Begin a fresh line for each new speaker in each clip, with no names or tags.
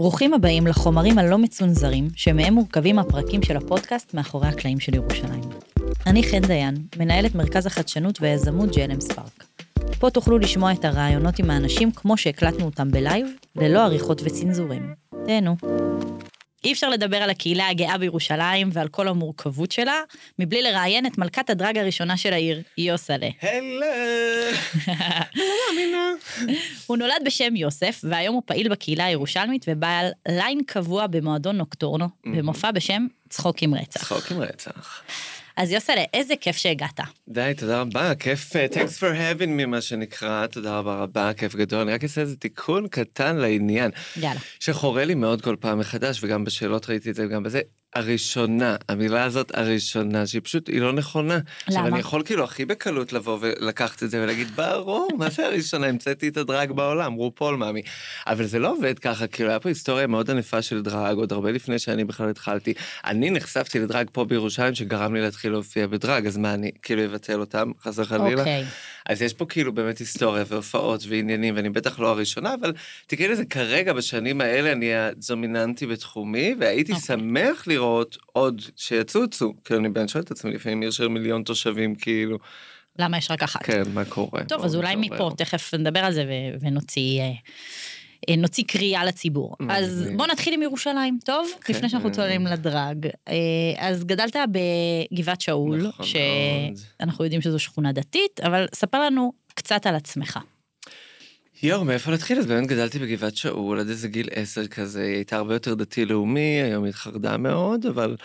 ברוכים הבאים לחומרים הלא מצונזרים, שמהם מורכבים הפרקים של הפודקאסט מאחורי הקלעים של ירושלים. אני חן דיין, מנהלת מרכז החדשנות והיזמות ג'לם ספארק. פה תוכלו לשמוע את הרעיונות עם האנשים כמו שהקלטנו אותם בלייב, ללא עריכות וצנזורים. תהנו. אי אפשר לדבר על הקהילה הגאה בירושלים ועל כל המורכבות שלה, מבלי לראיין את מלכת הדרג הראשונה של העיר, יוסלה.
הלו!
הוא נולד בשם יוסף, והיום הוא פעיל בקהילה הירושלמית ובעל ליין קבוע במועדון נוקטורנו, במופע בשם צחוק עם רצח.
צחוק עם רצח.
אז יוסלה, איזה כיף שהגעת.
די, תודה רבה, כיף, uh, thanks for having me, מה שנקרא, תודה רבה רבה, כיף גדול. אני רק אעשה איזה תיקון קטן לעניין.
יאללה.
שחורה לי מאוד כל פעם מחדש, וגם בשאלות ראיתי את זה וגם בזה. הראשונה, המילה הזאת הראשונה, שהיא פשוט, היא לא נכונה. למה? עכשיו, אני יכול כאילו הכי בקלות לבוא ולקחת את זה ולהגיד, ברור, מה זה הראשונה? המצאתי את הדרג בעולם, רופול מאמי. אבל זה לא עובד ככה, כאילו, היה פה היסטוריה מאוד ענפה של דרג, עוד הרבה לפני שאני בכלל התחלתי. אני נחשפתי לדרג פה בירושלים, שגרם לי להתחיל להופיע בדרג, אז מה, אני כאילו אבטל אותם, חס וחלילה?
אוקיי.
אז יש פה כאילו באמת היסטוריה והופעות ועניינים, ואני בטח לא הראשונה, אבל תקראי לזה כרגע, בשנים האלה אני הדומיננטי בתחומי, והייתי okay.
אוקיי.
שמח לראות עוד שיצוצו. כאילו, אני באמת שואל את עצמי, לפעמים עיר של מיליון תושבים, כאילו...
למה יש רק אחת?
כן, מה קורה?
טוב, אז אולי מפה, תכף נדבר על זה ו- ונוציא... אה, אה, נוציא קריאה לציבור. אז בוא נתחיל עם ירושלים, טוב?
כן.
לפני שאנחנו צוללים ל drag. אה, אז גדלת בגבעת שאול,
נכון
שאנחנו יודעים שזו שכונה דתית, אבל ספר לנו קצת על עצמך.
יואו, מאיפה להתחיל? אז באמת גדלתי בגבעת שאול עד איזה גיל עשר כזה, היא הייתה הרבה יותר דתי-לאומי, היום היא התחרדה מאוד, אבל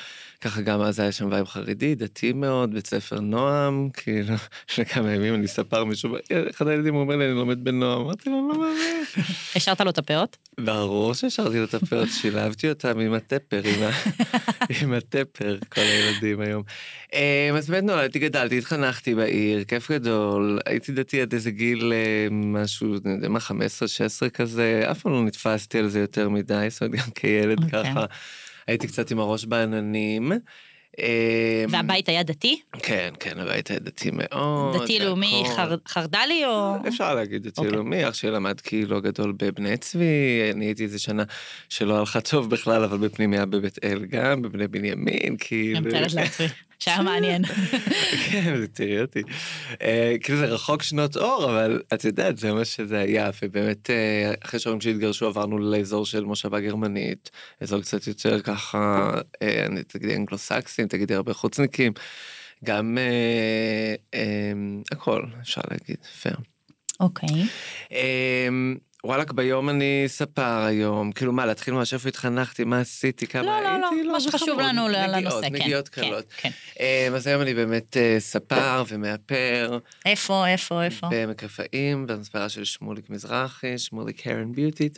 ככה גם אז היה שם vibe חרדי, דתי מאוד, בית ספר נועם, כאילו, לפני כמה ימים אני אספר מישהו, אחד הילדים אומר לי, אני לומד בנועם, אמרתי לו, לא מאמין.
השארת לו את הפאות?
ברור שהשארתי לו את הפאות, שילבתי אותם עם הטפר, עם, הטפר, כל הילדים היום. אה, אז באמת נולדתי, גדלתי, התחנכתי בעיר, כיף גדול, הייתי דתי עד איזה גיל אה, משהו, אני יודע מה, 15-16 כזה, אף פעם לא נתפסתי על זה יותר מדי, זאת אומרת, גם כילד.
אוקיי.
ככה, הייתי קצת עם הראש בעננים. אה,
והבית היה דתי?
כן, כן, הבית היה דתי מאוד.
דתי-לאומי. חר... חרד"לי או...
אפשר להגיד דתי
אוקיי.
לאומי, אח שלי למד כאילו גדול בבני צבי, אני הייתי איזה שנה שלא הלכה טוב בכלל, אבל בפנימיה בבית אל גם, בבני בנימין, כאילו.
אני מתארת לעצמי, שהיה מעניין.
כן, זה תראי אותי. אה, כאילו זה רחוק שנות אור, אבל את יודעת, זה מה שזה היה, ובאמת אה, אחרי שההורים שלי התגרשו עברנו לאזור של מושבה גרמנית, אזור קצת יותר ככה, אה, אני תגידי אנגלוסקסים, תגידי הרבה חוצניקים, גם הכל, אפשר להגיד, פייר.
אוקיי.
אמ, וואלכ, ביום אני ספר היום, כאילו מה, להתחיל ממש איפה התחנכתי, מה עשיתי, כמה
לא, לא,
הייתי,
לא, מה שחשוב. לנו ל-
נגיעות,
לנושא, כן.
נגיעות
כן,
קלות.
כן.
אמ, אז היום אני באמת אה, ספר ומאפר
איפה, איפה, איפה?
במקרפאים, במספרה של שמוליק מזרחי, שמוליק הרן ביוטי,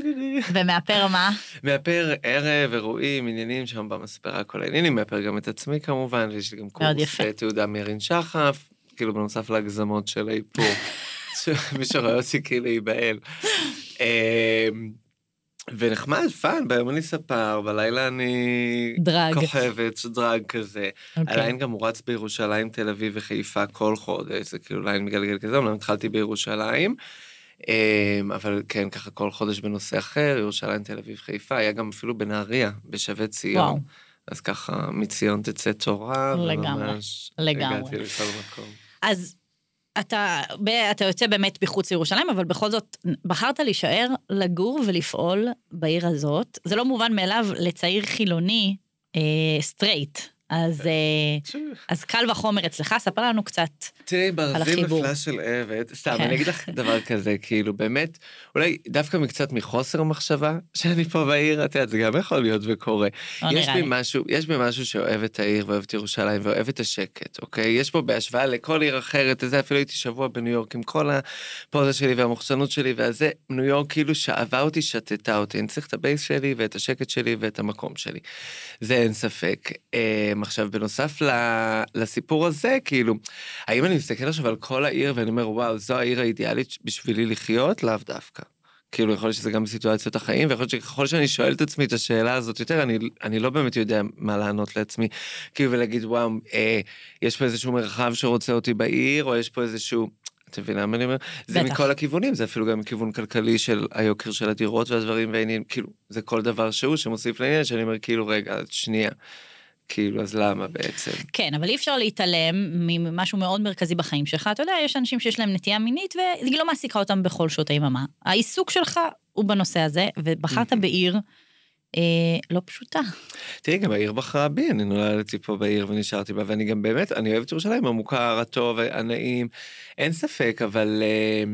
ומאפר מה?
מאפר ערב, אירועים, עניינים שם במספרה, כל העניינים, מאפר גם את עצמי כמובן, יש לי גם קורס. אה, תעודה מירין שחף, כאילו בנוסף להגזמות של האיפור, מי שרואה אותי כאילו ייבהל. אמ, ונחמד, fun, ביום אני ספר, בלילה אני...
drag.
כוכבת, drag כזה.
אוקיי.
הליין גם רץ בירושלים, תל אביב וחיפה כל חודש, זה כאילו ליין מגלגל כזה, אמנם התחלתי בירושלים. אמ, אבל כן, ככה כל חודש בנושא אחר, ירושלים, תל אביב, חיפה, היה גם אפילו בנהריה, בשבי ציון.
וואו.
אז ככה, מציון תצא תורה,
לגמרי, לגמרי.
הגעתי לכל מקום.
אז אתה, אתה יוצא באמת מחוץ לירושלים, אבל בכל זאת בחרת להישאר, לגור ולפעול בעיר הזאת. זה לא מובן מאליו לצעיר חילוני אה, סטרייט. אז, אה, אז קל וחומר אצלך, ספר לנו קצת.
תראי, ברזים. נפלא של עבד, סתם,
כן.
אני אגיד לך דבר כזה, כאילו, באמת, אולי דווקא מקצת מחוסר מחשבה, שאני פה בעיר, את יודעת, זה גם יכול להיות וקורה.
לא
יש בי. משהו, יש בי משהו שאוהב את העיר ואוהב את ירושלים ואוהב את השקט, אוקיי? יש פה בהשוואה לכל עיר אחרת, וזה אפילו הייתי שבוע בניו יורק עם כל הפוזה שלי והמוחצנות שלי, והזה, ניו יורק כאילו שאבה אותי, שתתה אותי. אני צריך את ה base שלי ואת השקט שלי ואת המקום שלי. זה אין ספק. אמ, עכשיו, בנוסף לסיפור הזה, כאילו, האם אני מסתכל עכשיו על כל העיר ואני אומר, וואו, זו העיר האידיאלית בשבילי לחיות? לאו דווקא. כאילו, יכול להיות שזה גם בסיטואציות החיים, ויכול להיות שככל שאני שואל את עצמי את השאלה הזאת יותר, אני, אני לא באמת יודע מה לענות לעצמי. כאילו, ולהגיד, וואו, אה, יש פה איזשהו מרחב שרוצה אותי בעיר, או יש פה איזשהו... את מבינה מה אני אומר? זה
בטח.
מכל הכיוונים, זה אפילו גם כיוון כלכלי של היוקר של הדירות והדברים והעניינים, כאילו, זה כל דבר שהוא שמוסיף לעניין, שאני אומר, כאילו, רגע, שנייה. כאילו, אז למה בעצם?
כן, אבל אי אפשר להתעלם ממשהו מאוד מרכזי בחיים שלך. אתה יודע, יש אנשים שיש להם נטייה מינית והיא לא מעסיקה אותם בכל שעות היממה. העיסוק שלך הוא בנושא הזה, ובחרת בעיר אה, לא פשוטה.
תראי, גם העיר בחרה בי, אני נולדתי פה בעיר ונשארתי בה, ואני גם באמת, אני אוהב את ירושלים, המוכר, הטוב, הנעים, אין ספק, אבל אה,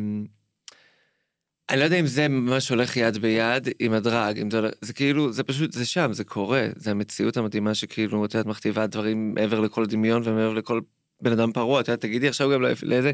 אני לא יודע אם זה ממש הולך יד ביד עם הדרג, אם זה, הולך- זה כאילו, זה פשוט, זה שם, זה קורה, זה המציאות המדהימה שכאילו, את יודעת, מכתיבה דברים מעבר לכל דמיון ומעבר לכל בן אדם פרוע, את יודעת, תגידי עכשיו גם לאיזה,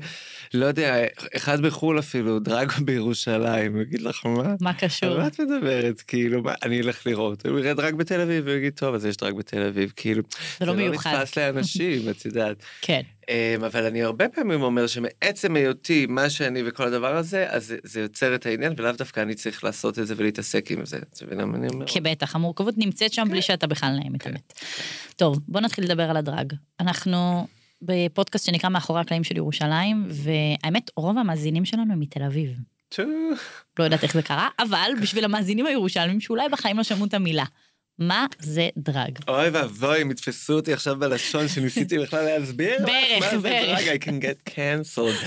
לא יודע, אחד בחו"ל אפילו, דרג בירושלים, הוא יגיד לך מה?
מה
על
קשור?
מה את מדברת? כאילו, מה, אני אלך לראות. הוא יראה דרג בתל אביב, והוא יגיד, טוב, אז יש דרג בתל אביב, כאילו.
זה לא מיוחד.
זה לא נתפס לאנשים, את יודעת.
כן.
אמ, אבל אני הרבה פעמים אומר שמעצם היותי מה שאני וכל הדבר הזה, אז זה- זה יוצר את העניין, ולאו דווקא אני צריך לעשות את זה ולהתעסק עם זה. את מבינה מה אני אומר?
כי בטח, המורכבות נמצאת שם בלי שאתה בכלל נעים את
כן.
האמת. טוב, בוא נתחיל לדבר על הדרג. אנחנו בפודקאסט שנקרא מאחורי הקלעים של ירושלים, והאמת, רוב המאזינים שלנו הם מתל אביב. לא יודעת איך זה קרה, אבל בשביל המאזינים הירושלמים שאולי בחיים לא שמעו את המילה. מה זה דרג?
אוי ואבוי, הם יתפסו אותי עכשיו בלשון שניסיתי בכלל להסביר. לך
בערך,
מה זה
בערך.
דרג, I can get cancelled.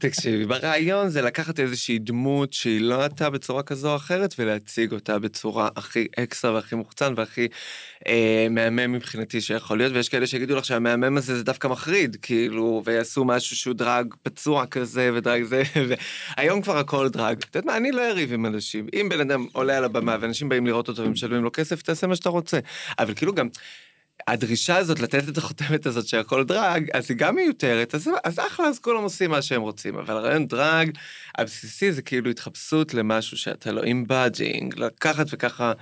תקשיבי, ברעיון זה לקחת איזושהי דמות שהיא לא אתה בצורה כזו או אחרת, ולהציג אותה בצורה הכי אקסטרה והכי מוחצן והכי אה, מהמם מבחינתי שיכול להיות, ויש כאלה שיגידו לך שהמהמם הזה זה דווקא מחריד, כאילו, ויעשו משהו שהוא drag פצוע כזה ו drag זה, והיום כבר הכל drag. את יודעת מה, אני לא אריב עם אנשים. אם בן אדם עולה על הבמה ואנשים באים לראות אותו ומשלמים לו כסף, תעשה מה שאתה רוצה. אבל כאילו גם... הדרישה הזאת לתת את החותמת הזאת שהכל drag, אז היא גם מיותרת, אז, אז אחלה, אז כולם עושים מה שהם רוצים. אבל הרעיון drag הבסיסי זה כאילו התחפשות למשהו שאתה לא embodying, לקחת וככה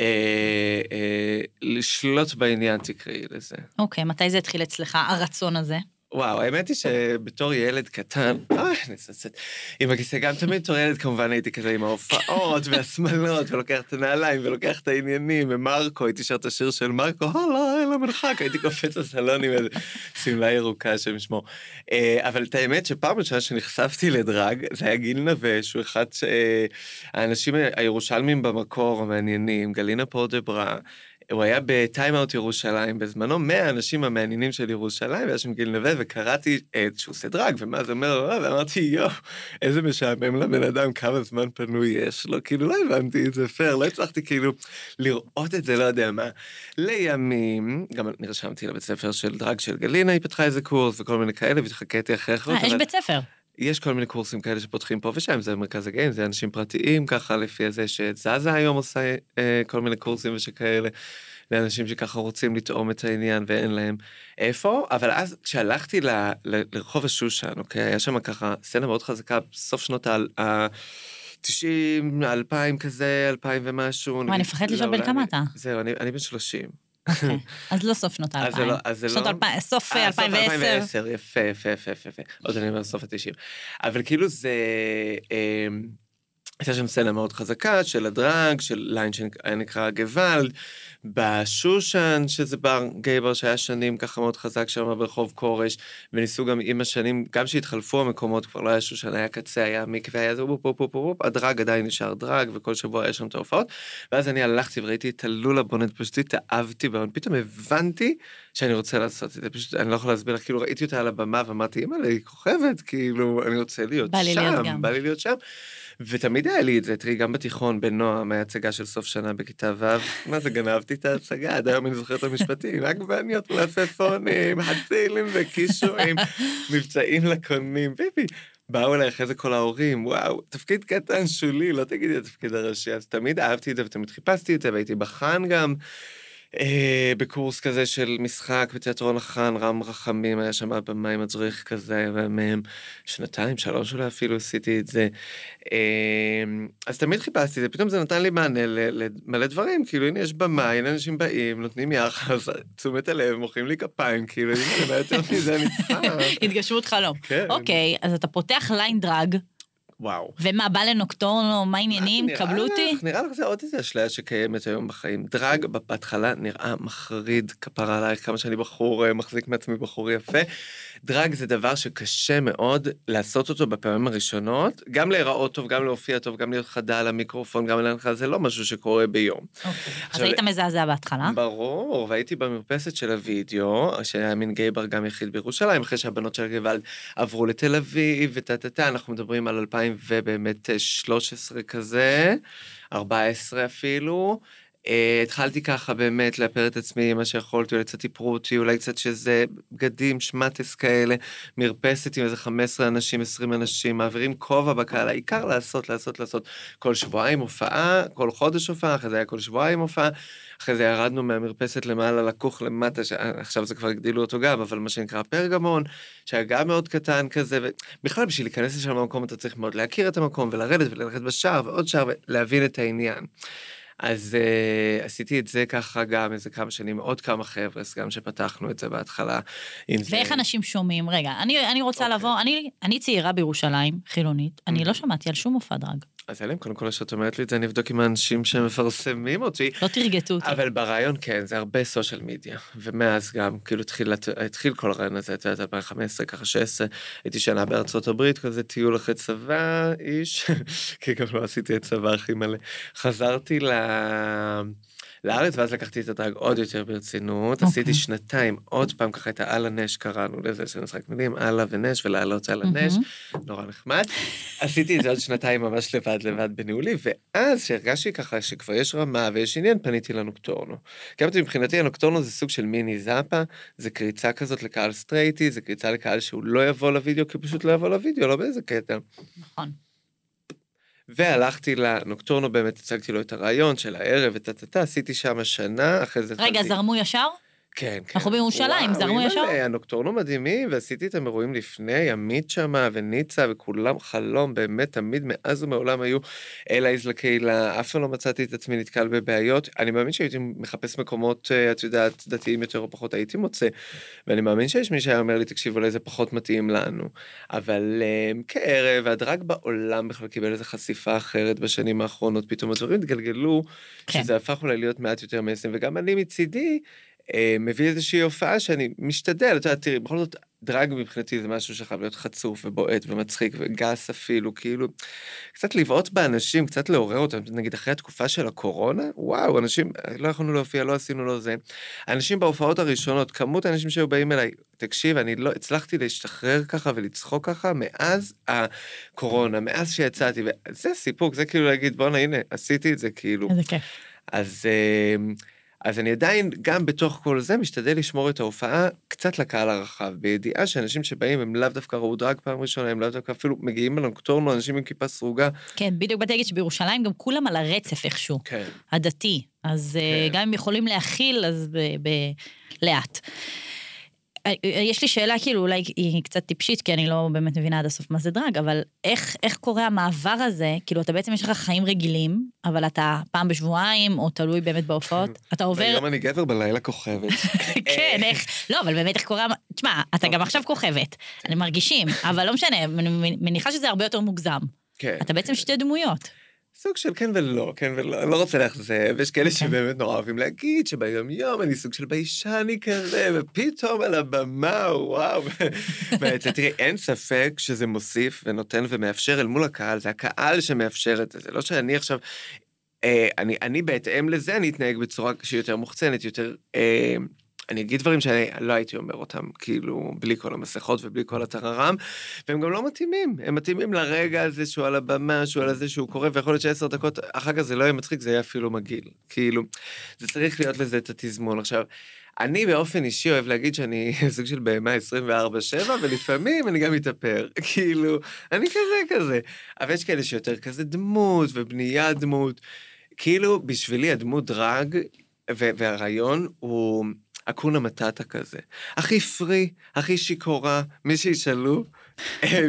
אה, אה, לשלוט בעניין תקראי לזה.
אוקיי, מתי זה התחיל אצלך, הרצון הזה?
וואו, האמת היא שבתור ילד קטן, אוי, אצטט, עם הכיסא, גם תמיד בתור ילד כמובן הייתי כזה עם ההופעות והשמלות, ולוקח את הנעליים, ולוקח את העניינים, ומרקו, הייתי שר את השיר של מרקו, הלאה, אין למרחק, הייתי קופץ לסלון עם איזה שמלה ירוקה, השם ישמור. אה, אבל את האמת שפעם ראשונה שנחשפתי לדרג, זה היה גיל נווה, שהוא אחד שהאנשים הירושלמים במקור המעניינים, גלינה פורדברה, הוא היה בטיים-אאוט ירושלים בזמנו, מהאנשים המעניינים של ירושלים, והיה שם גיל נווה, וקראתי אה, שהוא עושה דרג, ומה זה אומר לו, ואמרתי, יואו, איזה משעמם לבן אדם, כמה זמן פנוי יש לו, כאילו לא הבנתי את זה פייר, לא הצלחתי כאילו לראות את זה, לא יודע מה. לימים, גם נרשמתי לבית ספר של דרג של גלינה, היא פתחה איזה קורס וכל מיני כאלה, והתחכיתי אחרי אחרות,
אה, יש בית ספר.
יש כל מיני קורסים כאלה שפותחים פה ושם, זה מרכז הגאים, זה אנשים פרטיים, ככה לפי זה שזזה היום עושה אה, כל מיני קורסים ושכאלה, לאנשים שככה רוצים לטעום את העניין ואין להם איפה, אבל אז כשהלכתי ל, ל, לרחוב השושן, אוקיי, היה שם ככה סצנה מאוד חזקה, סוף שנות ה... 90, 2000 כזה, 2000 ומשהו.
וואי, אני מפחדת לשאול בן כמה אתה.
זהו, אני, אני בן 30.
אוקיי. אז לא סוף שנות האלפיים.
לא, אז זה לא...
אלפיים, סוף
אה, סוף
2010.
2010, יפה, יפה, יפה, יפה, יפה. עוד אני אומר סוף ה-90. אבל כאילו זה... הייתה שם סצנה מאוד חזקה של ה drag, של ליין שהיה נקרא גוואלד, בשושן, שזה בר gay bar שהיה שנים ככה מאוד חזק שם ברחוב כורש, וניסו גם עם השנים, גם שהתחלפו המקומות, כבר לא היה שושן, היה קצה, היה מקווה, היה זה, בופ, בופ, בופ, ה drag עדיין נשאר drag, וכל שבוע היה שם את ההופעות, ואז אני הלכתי וראיתי את הלולה בונט, פשוט התאהבתי בה, פתאום הבנתי שאני רוצה לעשות את זה, פשוט אני לא יכול להסביר לך, כאילו ראיתי אותה על הבמה ואמרתי, אימא'לה, היא כוכבת, כאילו, אני רוצה להיות שם. בא לי להיות שם. ותמיד היה לי את זה, תראי, גם בתיכון, בנועם, היה הצגה של סוף שנה בכיתה ו', מה זה, גנבתי את ההצגה, עד היום אני זוכר את המשפטים, עגבניות מלפפונים, הצילים וקישואים, מבצעים לקונים, ביבי. באו אליי אחרי זה כל ההורים, וואו, תפקיד קטן שולי, לא תגידי התפקיד הראשי, אז תמיד אהבתי את זה ותמיד חיפשתי את זה, והייתי בחאן גם. אה, בקורס כזה של משחק בתיאטרון החאן, רם רחמים היה שם במאי מדריך כזה, ומהם שנתיים, שלוש אולי אפילו עשיתי את זה. אה, אז תמיד חיפשתי את זה, פתאום זה נתן לי מענה למלא דברים, כאילו הנה יש במה, הנה אנשים באים, נותנים יחס, תשומת הלב, מוחאים לי כפיים, כאילו, מה יותר מזה אני צריכה.
התגשמות חלום.
כן.
אוקיי, אז אתה פותח ליין דרג,
וואו.
ומה, בא לנוקטורנו, מה העניינים?
נראה
קבלו אותי?
נראה לך זה עוד איזה אשליה שקיימת היום בחיים. דרג בהתחלה נראה מחריד, כפרה עלייך, כמה שאני בחור, אה, מחזיק מעצמי בחור יפה. דרג זה דבר שקשה מאוד לעשות אותו בפעמים הראשונות, גם להיראות טוב, גם להופיע טוב, גם להיות חדה על המיקרופון, גם להנחה, זה לא משהו שקורה ביום.
אוקיי. אז היית מזעזע בהתחלה?
ברור, והייתי במרפסת של הוידאו, שהיה מין גיי בר גם יחיד בירושלים, אחרי שהבנות של גוואלד עברו לתל אביב, וטה טה טה, אנחנו מדברים על 2000 ובאמת 13 כזה, 14 אפילו. Uh, התחלתי ככה באמת לאפר את עצמי מה שיכולתי, אולי קצת איפרו אותי, אולי קצת שזה בגדים, שמטס כאלה, מרפסת עם איזה 15 אנשים, 20 אנשים, מעבירים כובע בקהל, העיקר לעשות, לעשות, לעשות. כל שבועיים הופעה, כל חודש הופעה, אחרי זה היה כל שבועיים הופעה, אחרי זה ירדנו מהמרפסת למעלה לכוך למטה, ש... עכשיו זה כבר הגדילו אותו גם, אבל מה שנקרא פרגמון, שהיה גם מאוד קטן כזה, ובכלל בשביל להיכנס לשם למקום אתה צריך מאוד להכיר את המקום ולרדת וללכת בשער ועוד שער ולהבין את העניין. אז uh, עשיתי את זה ככה גם איזה כמה שנים, עוד כמה חבר'ה, גם שפתחנו את זה בהתחלה. עם זה.
ואיך אנשים שומעים? רגע, אני, אני רוצה
אוקיי.
לבוא, אני, אני צעירה בירושלים, חילונית, אני לא שמעתי על שום מופע דרג.
אז אלם, קודם כל, כשאת אומרת לי את זה, אני אבדוק עם האנשים שמפרסמים אותי.
לא תרגטו אותי.
אבל ברעיון כן, זה הרבה סושיאל מדיה. ומאז גם, כאילו התחיל, התחיל כל הרעיון הזה, את יודעת, 2015, ככה 16, הייתי שנה בארצות הברית, כזה טיול אחרי צבא, איש, כי גם לא עשיתי את צבא הכי מלא. חזרתי ל... לארץ, ואז לקחתי את הדרג עוד יותר ברצינות.
אוקיי.
עשיתי שנתיים, עוד פעם ככה את האללה נש קראנו לזה, של משחק מילים, אללה ונש, ולעלות על הנש, נורא נחמד. עשיתי את זה עוד שנתיים ממש לבד לבד בניהולי, ואז שהרגשתי ככה שכבר יש רמה ויש עניין, פניתי לנוקטורנו. כי מבחינתי הנוקטורנו זה סוג של מיני זאפה, זה קריצה כזאת לקהל סטרייטי, זה קריצה לקהל שהוא לא יבוא לוידאו, כי הוא פשוט לא יבוא לוידאו, לא באיזה קטע.
נכון.
והלכתי לנוקטורנו, באמת הצגתי לו את הרעיון של הערב וטה-טה-טה, עשיתי שם שנה, אחרי זה
רגע,
התחלתי-
זרמו ישר?
כן, כן.
אנחנו בירושלים, זרמו ישר?
הנוקטורנו מדהימים, ועשיתי איתם אירועים לפני, עמית שמה וניצה, וכולם חלום, באמת, תמיד מאז ומעולם היו אלייז לקהילה, אף פעם לא מצאתי את עצמי נתקל בבעיות. אני מאמין שהייתי מחפש מקומות, אה, את יודעת, דתיים יותר או פחות, הייתי מוצא. ואני מאמין שיש מי שהיה אומר לי, תקשיב, אולי זה פחות מתאים לנו. אבל אה, כערב, הדרג בעולם בכלל קיבל איזו חשיפה אחרת בשנים האחרונות, פתאום הדברים התגלגלו,
כן.
שזה הפך אולי להיות מעט יותר מייסים, וגם אני מצידי, מביא איזושהי הופעה שאני משתדל, אתה יודע, תראי, בכל זאת, דרג מבחינתי זה משהו שחייב להיות חצוף ובועט ומצחיק וגס אפילו, כאילו, קצת לבעוט באנשים, קצת לעורר אותם, נגיד אחרי התקופה של הקורונה, וואו, אנשים, לא יכולנו להופיע, לא עשינו לו זה. אנשים בהופעות הראשונות, כמות האנשים שהיו באים אליי, תקשיב, אני לא הצלחתי להשתחרר ככה ולצחוק ככה מאז הקורונה, מאז שיצאתי, וזה סיפוק, זה כאילו להגיד, בואנה, הנה, עשיתי את זה, כאילו.
איזה כיף.
אז, אה, אז אני עדיין, גם בתוך כל זה, משתדל לשמור את ההופעה קצת לקהל הרחב, בידיעה שאנשים שבאים הם לאו דווקא ראו דרג פעם ראשונה, הם לאו דווקא אפילו מגיעים לנוקטורנו, אנשים עם כיפה סרוגה.
כן, בדיוק באתי להגיד שבירושלים גם כולם על הרצף איכשהו,
כן.
הדתי. אז אה,
כן.
גם אם יכולים להכיל, אז ב- ב- לאט. אה, יש לי שאלה, כאילו, אולי היא קצת טיפשית, כי אני לא באמת מבינה עד הסוף מה זה דרג, אבל איך, איך קורה המעבר הזה? כאילו, אתה בעצם, יש לך חיים רגילים, אבל אתה פעם בשבועיים, או תלוי באמת בהופעות, אתה עובר...
ביום אני גבר, בלילה כוכבת.
כן, איך... לא, אבל באמת, איך קורה... תשמע, אתה גם עכשיו כוכבת, אני מרגישים, אבל לא משנה, אני מניחה שזה הרבה יותר מוגזם.
כן.
אתה בעצם שתי דמויות.
סוג של כן ולא, כן ולא, אני לא רוצה לאכזב, יש כאלה
אוקיי.
שבאמת נורא אוהבים להגיד שביום יום אני סוג של ביישני כזה, ופתאום על הבמה, וואו. ואתה תראי, אין ספק שזה מוסיף ונותן ומאפשר אל מול הקהל, זה הקהל שמאפשר את זה, זה לא שאני עכשיו... אה, אני, אני בהתאם לזה, אני אתנהג בצורה שהיא יותר מוחצנת, יותר... אה, אני אגיד דברים שאני לא הייתי אומר אותם, כאילו, בלי כל המסכות ובלי כל הטררם, והם גם לא מתאימים. הם מתאימים לרגע הזה שהוא על הבמה, שהוא על הזה שהוא קורא, ויכול להיות שעשר דקות אחר כך זה לא יהיה מצחיק, זה יהיה אפילו מגעיל. כאילו, זה צריך להיות לזה את התזמון. עכשיו, אני באופן אישי אוהב להגיד שאני סוג של בהמה 24-7, ולפעמים אני גם מתאפר. כאילו, אני כזה כזה. אבל יש כאלה שיותר כזה דמות, ובניית דמות. כאילו, בשבילי הדמות דרג, והרעיון הוא אקונה מטאטה כזה. הכי פרי, הכי שיכורה, מי שישאלו,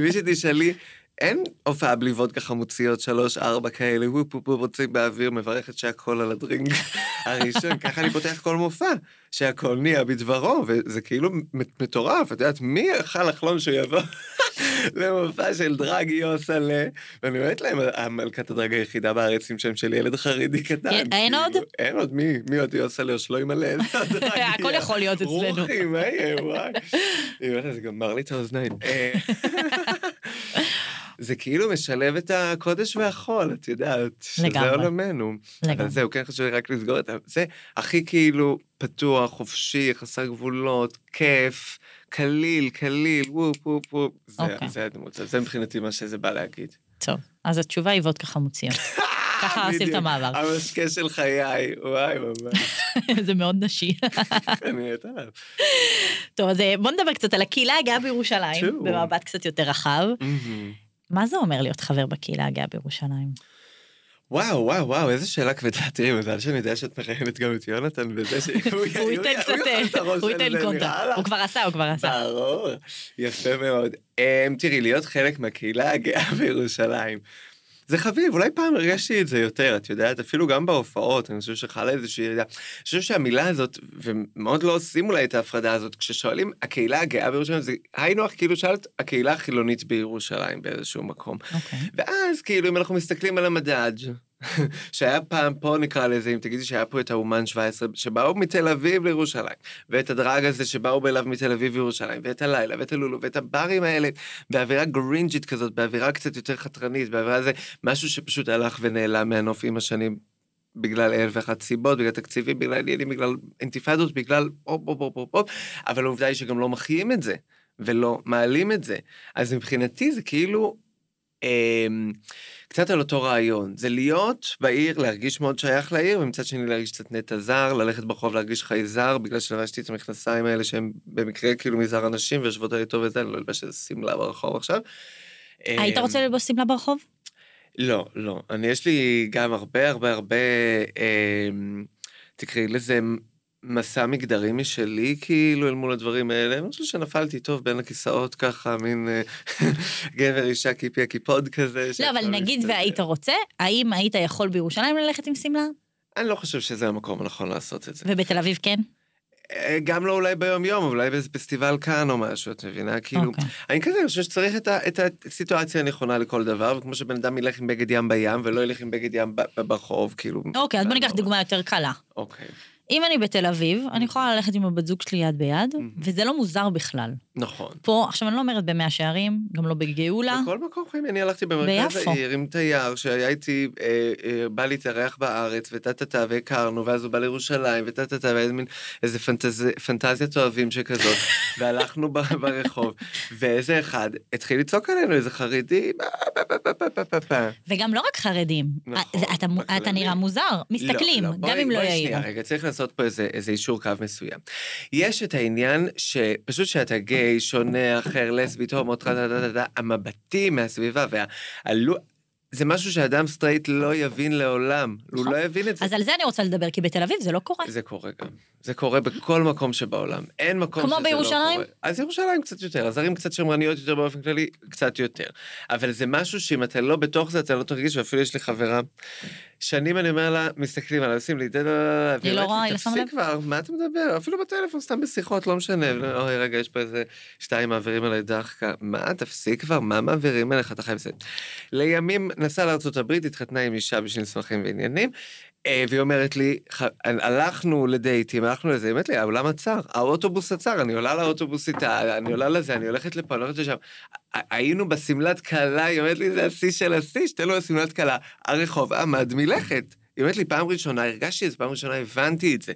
מי שתשאלי, אין הופעה בלי וודקה חמוציות, שלוש, ארבע כאלה, וופ וופ וופ, רוצים באוויר, מברכת שהכל על הדרינק הראשון, ככה אני פותח כל מופע, שהכל נהיה בדברו, וזה כאילו מטורף, את יודעת, מי יכל לחלום שהוא יבוא למופע של דרג יוסלה, ואני אומרת להם, המלכת הדרג היחידה בארץ עם שם של ילד חרדי קטן.
אין עוד?
כאילו, אין עוד, מי? מי עוד יוסלה או שלא ימלא? איזה עוד דרג יהיה?
הכל יכול להיות אצלנו.
רוחי, מה יהיה, וואי. היא אומרת, זה גמר לי את האוזניים. זה כאילו משלב את הקודש והחול, את יודעת, שזה
לגמרי.
עולמנו. אבל
לגמרי.
זהו, כן חשוב לי רק לסגור את זה. הכי כאילו פתוח, חופשי, חסר גבולות, כיף, קליל, קליל, וופ, וופ, וופ. זה-
אוקיי.
זה הדמות, זה מבחינתי מה שזה בא להגיד.
טוב, אז התשובה היא וודקה חמוציות. ככה עושים את. המעבר.
המשקה של חיי, וואי, ממש,
זה מאוד נשי.
אני עליו.
טוב, אז אה, בוא נדבר קצת על הקהילה הגאה בירושלים. במבט קצת יותר רחב. מה זה אומר להיות חבר בקהילה הגאה בירושלים?
וואו, וואו, וואו, איזה שאלה כבדה. תראי, מזל שאני יודע שאת מראיינת גם את יונתן בזה ש...
הוא ייתן קצת, הוא ייתן קונטה. הוא כבר עשה, הוא כבר עשה.
ברור, יפה מאוד. Um, תראי, להיות חלק מהקהילה הגאה בירושלים. זה חביב, אולי פעם הרגשתי את זה יותר, את יודעת, אפילו גם בהופעות, אני חושב שחלה איזושהי ירידה. אני חושב שהמילה הזאת, ומאוד לא עושים אולי את ההפרדה הזאת, כששואלים הקהילה הגאה בירושלים, זה היינו כאילו שאלת הקהילה החילונית בירושלים באיזשהו מקום.
אוקיי.
ואז כאילו אם אנחנו מסתכלים על המדד, שהיה פעם פה נקרא לזה, אם תגידי שהיה פה את האומן 17, שבאו מתל אביב לירושלים, ואת הדרג הזה שבאו אליו מתל אביב לירושלים, ואת הלילה, ואת הלולו, ואת הברים האלה, באווירה גרינג'ית כזאת, באווירה קצת יותר חתרנית, באווירה זה משהו שפשוט הלך ונעלם מהנוף עם השנים. בגלל אלף ואחת סיבות, בגלל תקציבים, בגלל עניינים, בגלל אינתיפאדות, בגלל הופ הופ הופ הופ הופ, אבל העובדה היא שגם לא מחיים את זה, ולא מעלים את זה. אז מבחינתי זה כאילו אמ, קצת על אותו רעיון, זה להיות בעיר, להרגיש מאוד שייך לעיר, ומצד שני להרגיש קצת נטע זר, ללכת ברחוב להרגיש חייזר, בגלל שלבשתי את המכנסיים האלה שהם במקרה כאילו מזר אנשים ויושבות עלי טוב וזה, אני לא אלבש איזה שמלה ברחוב עכשיו.
היית
אמ,
רוצה ללבוש שמלה ברחוב?
לא, לא. אני, יש לי גם הרבה הרבה הרבה, אמ, תקראי לזה מסע מגדרי משלי, כאילו, אל מול הדברים האלה. אני חושב שנפלתי טוב בין הכיסאות ככה, מין אה, גבר, אישה, קיפי הקיפוד כזה.
לא, אבל נגיד
להסתדר.
והיית רוצה, האם היית יכול בירושלים ללכת עם שמלה?
אני לא חושב שזה המקום הנכון לעשות את זה.
ובתל אביב כן?
אה, גם לא אולי ביום יום, אולי באיזה פסטיבל כאן או משהו, את מבינה? כאילו,
אוקיי.
אני כזה חושב שצריך את, ה, את הסיטואציה הנכונה לכל דבר, וכמו שבן אדם ילך עם בגד ים בים, ולא ילך עם בגד ים ברחוב, כאילו...
אוקיי, אז בוא ניקח דוגמה יותר קלה.
אוקיי,
אם אני בתל אביב, אני יכולה ללכת עם הבת זוג שלי יד ביד, וזה לא מוזר בכלל.
נכון.
פה, עכשיו אני לא אומרת במאה שערים, גם לא בגאולה.
בכל מקום חיים, אני הלכתי במרכז
ביפו.
העיר עם תייר שהיה איתי, אה, אה, בא להתארח בארץ, וטה-טה-טה, והכרנו, ואז הוא בא לירושלים, וטה-טה-טה, ואיזה מין, איזה פנטז... פנטזיית אוהבים שכזאת, והלכנו ברחוב, ואיזה אחד התחיל לצעוק עלינו, איזה חרדי.
וגם לא רק חרדים.
נכון,
אה, אתה- אתה. נראה מוזר, מסתכלים,
לא, לא,
גם
בואי-
אם לא יעירו.
שנייה, רגע, צריך לעשות פה איזה, איזה אישור קו מסוים. יש את העניין שפשוט שאתה גיי, שונה, אחר, לסבית, הומו, המבטים מהסביבה והעלו... זה משהו שאדם סטרייט לא יבין לעולם, הוא
נכון.
לא יבין את זה.
אז על זה אני רוצה לדבר, כי בתל אביב זה לא קורה.
זה קורה גם. זה קורה בכל מקום שבעולם. אין מקום
כמו
שזה לא
בירושלים?
קורה. אז ירושלים קצת יותר, אז ערים קצת שמרניות יותר באופן כללי, קצת יותר. אבל זה משהו שאם אתה לא בתוך זה, אתה לא תרגיש, ואפילו יש לי חברה, שנים אני אומר לה, מסתכלים עליי, עושים לי,
היא לא רואה, היא לא שמה לב?
תפסיק כבר, מה אתה מדבר? אפילו בטלפון, סתם בשיחות, לא משנה. אוי, רגע, יש פה איזה שתיים מעבירים עליי דחקה. מה, תפסיק כבר, מה מעבירים אליך? אתה חייב לסיים. לימים נסעה לארה"ב, התחתנה עם אישה בשביל מסמכים ועניינים. אה, והיא אומרת לי, "ח- הלכנו לדייטים, הלכנו לזה, היא אומרת לי, האולם עצר, האוטובוס עצר, אני עולה לאוטובוס איתה, אני עולה לזה, אני הולכת לפה, אני הולכת לשם. היינו בשמלת כלה, היא אומרת לי, זה השיא של השיא, שתן לו בשמלת כלה. הרחוב עמד מלכת. היא אומרת לי, פעם ראשונה הרגשתי את זה, פעם ראשונה הבנתי את זה.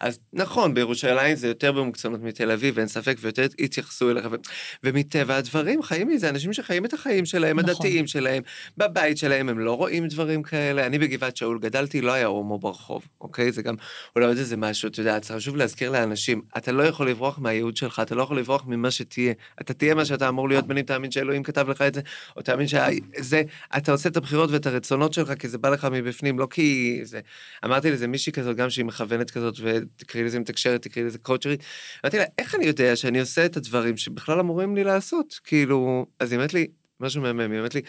אז נכון, בירושלים זה יותר במוקצנות מתל אביב, אין ספק, ויותר התייחסו אליך. ו- ומטבע הדברים, חיים מזה, אנשים שחיים את החיים שלהם,
נכון.
הדתיים שלהם, בבית שלהם, הם לא רואים דברים כאלה. אני בגבעת שאול גדלתי, לא היה הומו ברחוב, אוקיי? זה גם אולי עוד איזה משהו, אתה יודע, צריך חשוב להזכיר לאנשים, אתה לא יכול לברוח מהייעוד שלך, אתה לא יכול לברוח ממה שתהיה. אתה תהיה מה שאתה אמור להיות, בין אם תאמין שאלוהים כתב לך את זה, או תאמין שזה, אתה עושה את הבחירות ואת הרצונות שלך, כי זה בא לך מבפנים, לא כי זה... אמרתי לזה מישהי כזאת, גם שהיא מכוונת כזאת, ותקראי לזה מתקשרת, תקראי לזה קואוצ'רית. אמרתי לה, איך אני יודע שאני עושה את הדברים שבכלל אמורים לי לעשות? כאילו, אז היא אומרת לי, משהו מהמם, היא אומרת לי,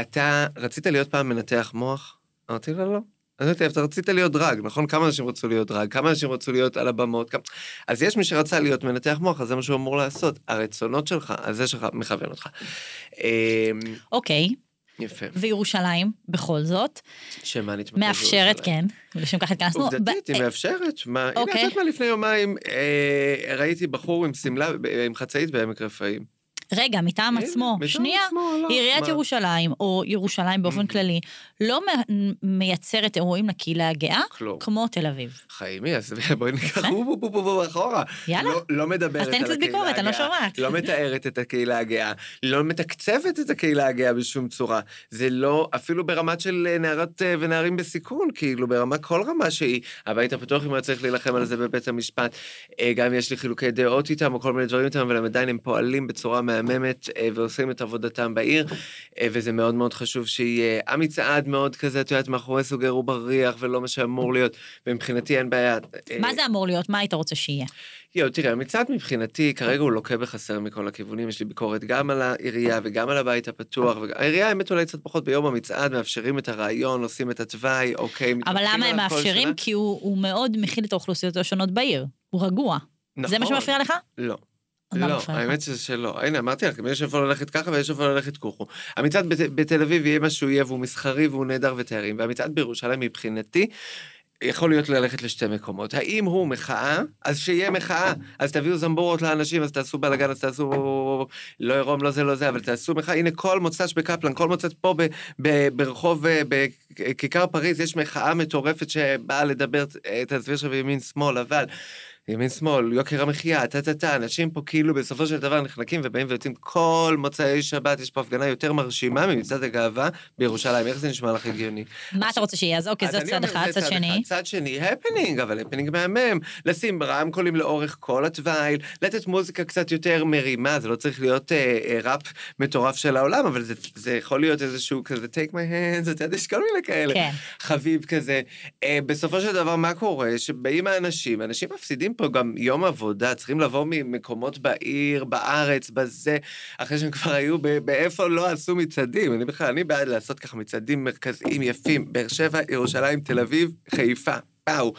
אתה רצית להיות פעם מנתח מוח? אמרתי לה, לא. אז אמרתי, אתה רצית להיות דרג, נכון? כמה אנשים רצו להיות דרג? כמה אנשים רצו להיות על הבמות? כמה... אז יש מי שרצה להיות מנתח מוח, אז זה מה שהוא אמור לעשות. הרצונות שלך, אז זה שלך מכוון אותך. אמ,
אוקיי,
יפה.
וירושלים, בכל זאת,
שמה נתמקד
מאפשרת,
בירושלים?
כן, לשם כך התכנסנו.
עובדתית,
ב-
היא מאפשרת. מה, הנה, את
אוקיי.
יודעת מה, לפני יומיים אה, ראיתי בחור עם שמלה, עם חצאית בעמק רפאים.
רגע, מטעם עצמו,
מטעם
שנייה,
עצמו, לא,
עיריית
מה?
ירושלים, או ירושלים באופן
Mhm.
כללי, לא מייצרת אירועים לקהילה הגאה,
כלום.
כמו תל אביב.
חיימי, אז בואי ניקח בו בו בו בו אחורה.
יאללה.
לא, לא מדברת
אז
על
תן
הקהילה
קצת ביקורת, אני לא
הגאה,
שומעת.
לא מתארת את הקהילה הגאה, לא מתקצבת את הקהילה הגאה בשום צורה. זה לא, אפילו ברמת של אה, נערות אה, ונערים בסיכון, כאילו, ברמה, כל רמה שהיא. הבית הפתוח, אם היה צריך להילחם על זה בבית המשפט, אה, גם יש לי חילוקי דעות איתם, או כל מיני דברים איתם, אבל הם עדיין הם פועלים בצורה מהממת, אה, ועושים את עבודתם בעיר, אה, וזה מאוד מאוד חשוב שיהיה המצעד מאוד כזה, את יודעת, מאחורי סוגר ובריח, ולא מה שאמור להיות, ומבחינתי אין בעיה. אה,
מה זה אמור להיות? מה היית רוצה שיהיה?
יואו, תראה, המצעד מבחינתי, כרגע הוא לוקה בחסר מכל הכיוונים, יש לי ביקורת גם על העירייה וגם על הבית הפתוח. העירייה, האמת, אולי קצת פחות ביום המצעד, מאפשרים את הרעיון, עושים את התוואי, אוקיי,
אבל למה הם מאפשרים? כי הוא הוא מאוד מכיל את האוכלוסיות השונות בעיר. הוא רגוע. זה מה
נכון.
שמפריע לך?
לא. לא? האמת שזה שלא. הנה, אמרתי לך, יש איפה ללכת ככה ויש איפה ללכת כוכו. המצעד בת- בתל אביב יהיה מה שהוא יהיה, והוא מסחרי והוא נהדר ותיירים, והמצעד בירושלים מבחינתי, יכול להיות ללכת לשתי מקומות. האם הוא מחאה? אז שיהיה מחאה. אז תביאו זמבורות לאנשים, אז תעשו בלאגן, אז תעשו... לא עירום, לא זה, לא זה, אבל תעשו מחאה. הנה, כל מוצ"ש בקפלן, כל מוצ"ש פה ב- ב- ברחוב, אה, בכיכר פריז, יש מחאה מטורפת שבאה לדבר, אה, תעזבי עכשיו ימין-שמאל, אבל... ימין שמאל, יוקר המחיה, טה טה טה, אנשים פה כאילו בסופו של דבר נחלקים ובאים ויוצאים כל מוצאי שבת, יש פה הפגנה יותר מרשימה ממצעד הגאווה בירושלים, איך זה נשמע לך הגיוני?
מה אתה רוצה שיהיה? אז אוקיי, זה צד אחד, צד שני.
צד שני, הפנינג, אבל הפנינג מהמם. לשים רמקולים לאורך כל התוואי, לתת מוזיקה קצת יותר מרימה, זה לא צריך להיות אה, אה, ראפ מטורף של העולם, אבל זה, זה יכול להיות איזשהו כזה take my hands, אתה יודע, יש כל מיני כאלה.
כן.
חביב כזה. אה, בסופו של דבר, מה קורה? שבאים האנשים, אנשים מפסידים פה גם יום עבודה, צריכים לבוא ממקומות בעיר, בארץ, בזה, אחרי שהם כבר היו באיפה לא עשו מצעדים. אני בכלל, אני בעד לעשות ככה מצעדים מרכזיים יפים, באר שבע, ירושלים, תל אביב, חיפה. וואו.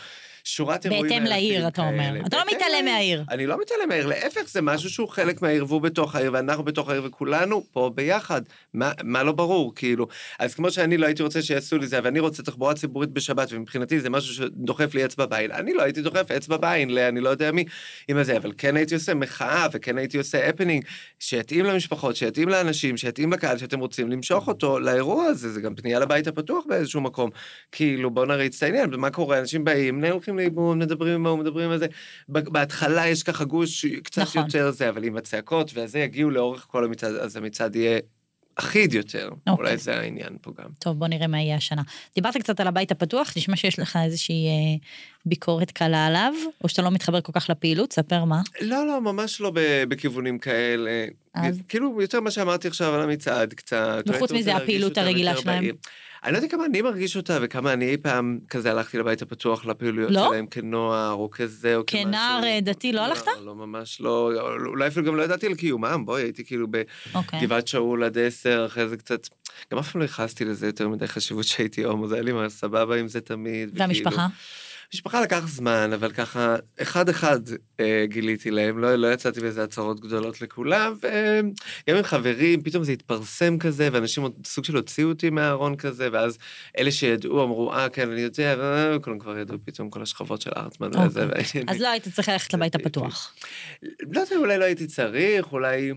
שורת אירועים
בהתאם לעיר, אתה אומר.
כאלה.
אתה לא מתעלם. מהעיר.
אני לא מתעלם מהעיר, להפך, זה משהו שהוא חלק מהעיר, והוא בתוך העיר, ואנחנו בתוך העיר, וכולנו פה ביחד. מה, מה לא ברור, כאילו? אז כמו שאני לא הייתי רוצה שיעשו לי זה, ואני רוצה תחבורה ציבורית בשבת, ומבחינתי זה משהו שדוחף לי אצבע בעין, אני לא הייתי דוחף אצבע בעין לאני לא יודע מי עם הזה, אבל כן הייתי עושה מחאה, וכן הייתי עושה הפנינג, שיתאים למשפחות, שיתאים לאנשים, שיתאים לקהל שאתם רוצים למשוך אותו לאירוע הזה, זה גם פנייה לבית הפתוח באיזשהו מקום. כאילו, בוא נריץ את העניין, ומה קורה? אנשים באים, בני הולכים לאיבום, מדברים עם ההוא, מדברים על זה. בהתחלה יש ככה גוש קצת
נכון.
יותר זה, אבל עם הצעקות והזה יגיעו לאורך כל המצעד, אז המצעד יהיה אחיד יותר.
אוקיי.
אולי זה העניין פה גם.
טוב, בוא נראה מה יהיה השנה. דיברת קצת על הבית הפתוח, נשמע שיש לך איזושהי אה, ביקורת קלה עליו, או שאתה לא מתחבר כל כך לפעילות, ספר מה.
לא, לא, ממש לא בכיוונים כאלה.
אז?
כאילו, יותר מה שאמרתי עכשיו על המצעד, קצת.
וחוץ מזה, הפעילות הרגילה שלהם?
בעיר. אני לא יודע כמה אני מרגיש אותה, וכמה אני אי פעם כזה הלכתי לבית הפתוח לפעילויות
לא?
שלהם כנוער, או כזה, או כמשהו.
כנער, אה, דתי לא הלכת?
לא, לא, ממש לא. אולי אפילו גם לא ידעתי על קיומם, בואי, הייתי כאילו
אוקיי.
בגבעת שאול עד עשר, אחרי זה קצת... גם אף פעם לא ייחסתי לזה יותר מדי חשיבות שהייתי הומו, זה היה לי מה סבבה עם זה תמיד. וכאילו-
והמשפחה?
משפחה לקח זמן, אבל ככה, אחד-אחד אה, גיליתי להם, לא, לא יצאתי באיזה הצהרות גדולות לכולם, וגם עם חברים, פתאום זה התפרסם כזה, ואנשים עוד סוג של הוציאו אותי מהארון כזה, ואז אלה שידעו אמרו, אה, כן, אני יודע, וכולם כבר ידעו פתאום כל השכבות של ארטמן
אוקיי.
וזה, והעניינים.
אז לא היית צריך ללכת לבית הפתוח.
לא יודע, אולי לא הייתי צריך, אולי...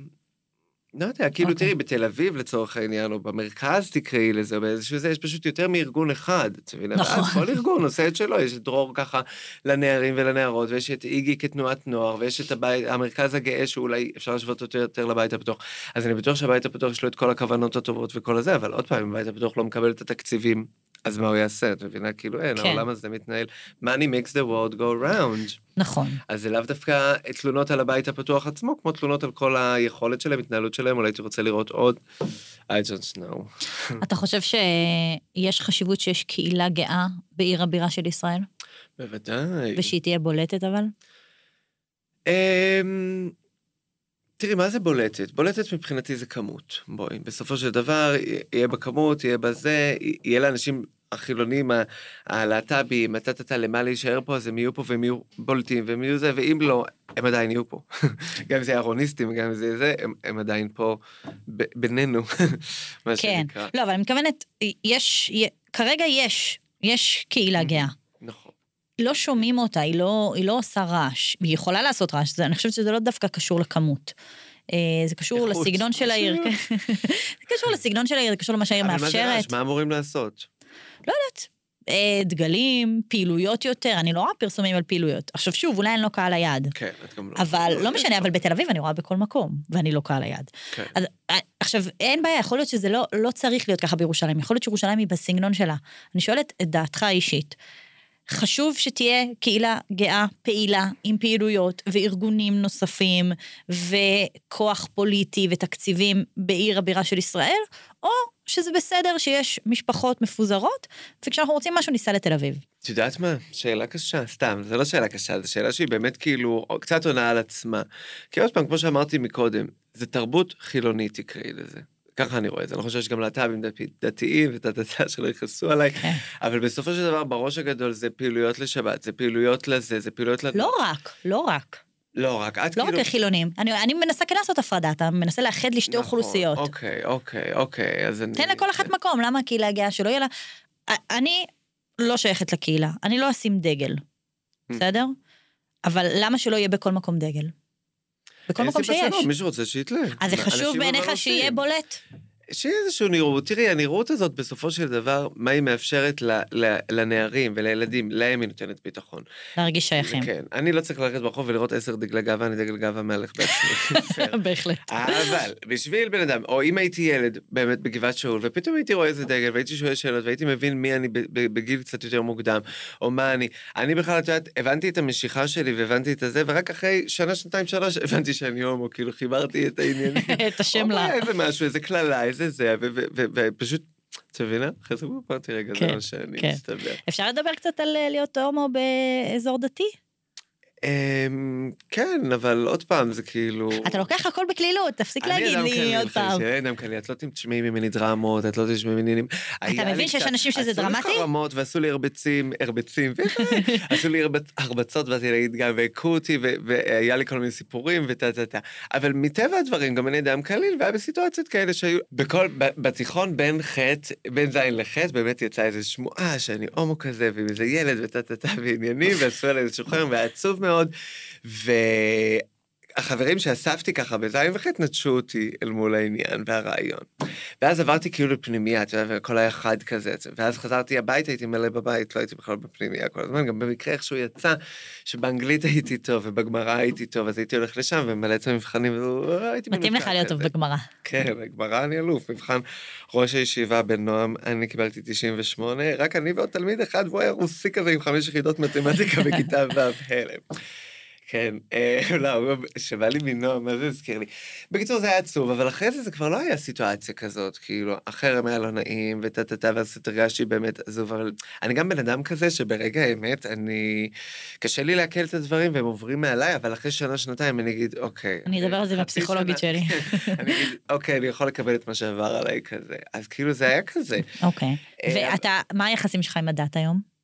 לא יודע, כאילו,
אוקיי.
תראי, בתל אביב לצורך העניין, או במרכז תקראי לזה, באיזשהו זה, יש פשוט יותר מארגון אחד?
נכון.
כל ארגון עושה את שלו, יש את דרור ככה לנערים ולנערות, ויש את איגי כתנועת נוער, ויש את הבית, המרכז הגאה, שאולי אפשר להשוות אותו יותר לבית הפתוח. אז אני בטוח שהבית הפתוח יש לו את כל הכוונות הטובות וכל הזה, אבל עוד פעם, הבית הפתוח לא מקבל את התקציבים, אז מה הוא יעשה? את מבינה? כאילו, אין,
כן.
העולם הזה מתנהל, money makes the world go round.
נכון.
אז זה לאו דווקא תלונות על הבית הפתוח עצמו, כמו תלונות על כל היכולת שלהם, התנהלות שלהם, אולי הייתי רוצה לראות עוד. I don't know.
אתה חושב שיש חשיבות שיש קהילה גאה בעיר הבירה של ישראל?
בוודאי.
ושהיא תהיה בולטת אבל?
אמ, תראי, מה זה בולטת? בולטת מבחינתי זה כמות. בואי, בסופו של דבר, יהיה בכמות, יהיה בזה, יהיה לאנשים החילונים, הלהט"בים, טה-טה-טה, למה להישאר פה, אז הם יהיו פה והם יהיו בולטים והם יהיו זה, ואם לא, הם עדיין יהיו פה. גם אם זה אהרוניסטים, גם אם זה זה, הם, הם עדיין פה ב- בינינו, מה
כן.
שנקרא.
לא, אבל אני מתכוונת, יש, י- כרגע יש, יש קהילה גאה.
נכון.
לא שומעים אותה, היא לא, היא לא עושה רעש. היא יכולה לעשות רעש, זה, אני חושבת שזה לא דווקא קשור לכמות. אה, זה קשור. לסגנון של העיר. כן. זה קשור לסגנון של העיר, זה קשור למה שהעיר
אבל מה זה
מאפשרת.
רעש? מה אמורים לעשות?
לא יודעת. אה, דגלים, פעילויות יותר, אני לא רואה פרסומים על פעילויות. עכשיו שוב, אולי אני לא קהל היעד.
כן, את גם לא.
אבל לא משנה, אבל בתל אביב אני רואה בכל מקום, ואני לא קהל היעד.
כן.
אז אה, עכשיו, אין בעיה, יכול להיות שזה לא, לא צריך להיות ככה בירושלים, יכול להיות שירושלים היא בסגנון שלה. אני שואלת את דעתך האישית. חשוב שתהיה קהילה גאה, פעילה, עם פעילויות וארגונים נוספים, וכוח פוליטי ותקציבים בעיר הבירה של ישראל, או שזה בסדר שיש משפחות מפוזרות, וכשאנחנו רוצים משהו ניסע לתל אביב.
את יודעת מה? שאלה קשה, סתם, זו לא שאלה קשה, זו שאלה שהיא באמת כאילו קצת עונה על עצמה. כי עוד פעם, כמו שאמרתי מקודם, זה תרבות חילונית תקראי לזה. ככה אני רואה את זה, אני חושב שיש גם להט"בים דתי- דתיים וטטטה שלא יכעסו עליי,
כן.
אבל בסופו של דבר בראש הגדול זה פעילויות לשבת, זה פעילויות לזה, זה פעילויות לזה.
לא רק, לא רק.
לא רק, את
לא
כאילו...
רק לחילונים. אני, אני מנסה כן לעשות הפרדה, אתה מנסה לאחד לי שתי
נכון,
אוכלוסיות.
אוקיי, אוקיי, אוקיי, אז אני...
תן לכל אחת מקום, למה הקהילה הגאה שלא יהיה לה... אני לא שייכת לקהילה, אני לא אשים דגל,
Mm.
בסדר? אבל למה שלא יהיה בכל מקום דגל? בכל מקום שיש.
מי שרוצה שיתלה.
אז זה חשוב בעיניך שיהיה. בולט?
שיהיה איזשהו נראות. תראי, הנראות הזאת בסופו של דבר, מה היא מאפשרת ל, ל, לנערים ולילדים, להם היא נותנת ביטחון.
להרגיש שייכים.
כן, אני לא צריך ללכת ברחוב ולראות עשר דגלי גאווה, אני דגל גאווה מהלך בעצמי.
בהחלט.
אבל בשביל בן אדם, או אם הייתי ילד באמת בגבעת שאול, ופתאום הייתי רואה איזה דגל, והייתי שואל שאלות, והייתי מבין מי אני בגיל קצת יותר מוקדם, או מה אני, אני בכלל, את יודעת, הבנתי את המשיכה שלי והבנתי את הזה, ורק אחרי שנה, שנתיים, שלוש, הבנתי שאני הומו, כאילו חיברתי את העניינים.
את השם לה.
איזה משהו, איזה קללה, איזה זה, ופשוט, את מבינה? אחרי זה אמרתי, רגע, זה
כן,
מה שאני
כן.
מסתבר.
אפשר לדבר קצת על אה, להיות הומו באזור דתי?
אמ, כן, אבל עוד פעם, זה כאילו...
אתה לוקח הכל בקלילות, תפסיק להגיד לי עוד פעם.
אני אדם קליל, את לא תשמעי ממני דרמות, את לא תשמעי ממני. היה
מבין שיש אנשים שזה
עשו לי
דרמטי?
חרמות ועשו לי הרבצים, הרבצים, עשו לי הרבצ- הרבצות, באתי להגיד גם, והכו אותי, והיה לי כל מיני סיפורים וטה טה טה. אבל מטבע הדברים, גם אני אדם קליל, והיה בסיטואציות כאלה שהיו, בכל, בתיכון בין ח', בין ז' לח', באמת יצאה איזו שמועה שאני הומו כזה, ועם איזה ילד וטה טה טה ועניינים, ועשו עליי איזשהו חרם, והיה עצוב מאוד. מאוד, ו... והחברים שאספתי ככה בזין וחטא נטשו אותי אל מול העניין והרעיון. ואז עברתי כאילו לפנימייה, אתה יודע, והכל היה חד כזה. ואז חזרתי הביתה, הייתי מלא בבית, לא הייתי בכלל בפנימייה כל הזמן, גם במקרה איכשהו יצא שבאנגלית הייתי טוב ובגמרא הייתי טוב, אז הייתי הולך לשם וממלא את המבחנים, והייתי
מתאים לך
מנותק
להיות טוב. בגמרא.
כן, בגמרא אני אלוף. מבחן ראש הישיבה בנועם, אני קיבלתי 98, רק אני ועוד תלמיד אחד, והוא היה רוסי כזה עם חמש יחידות מתמטיקה בכיתה ו', הלם. כן, אה, לא, שבא לי מנועם, מה זה הזכיר לי? בקיצור, זה היה עצוב, אבל אחרי זה זה כבר לא היה סיטואציה כזאת, כאילו, החרם היה לא נעים, וטה טה טה, ואז הרגשתי באמת עזוב, אבל אני גם בן אדם כזה שברגע האמת, אני... קשה לי לעכל את הדברים והם עוברים מעליי, אבל אחרי שנה, שנתיים אני אגיד, אוקיי.
אני אדבר על זה עם
חצי
הפסיכולוגית שלי.
אני אגיד, אוקיי, אני יכול לקבל את מה שעבר עליי כזה. אז כאילו זה היה כזה.
אוקיי.
אה,
ואתה, מה היחסים שלך עם הדת היום?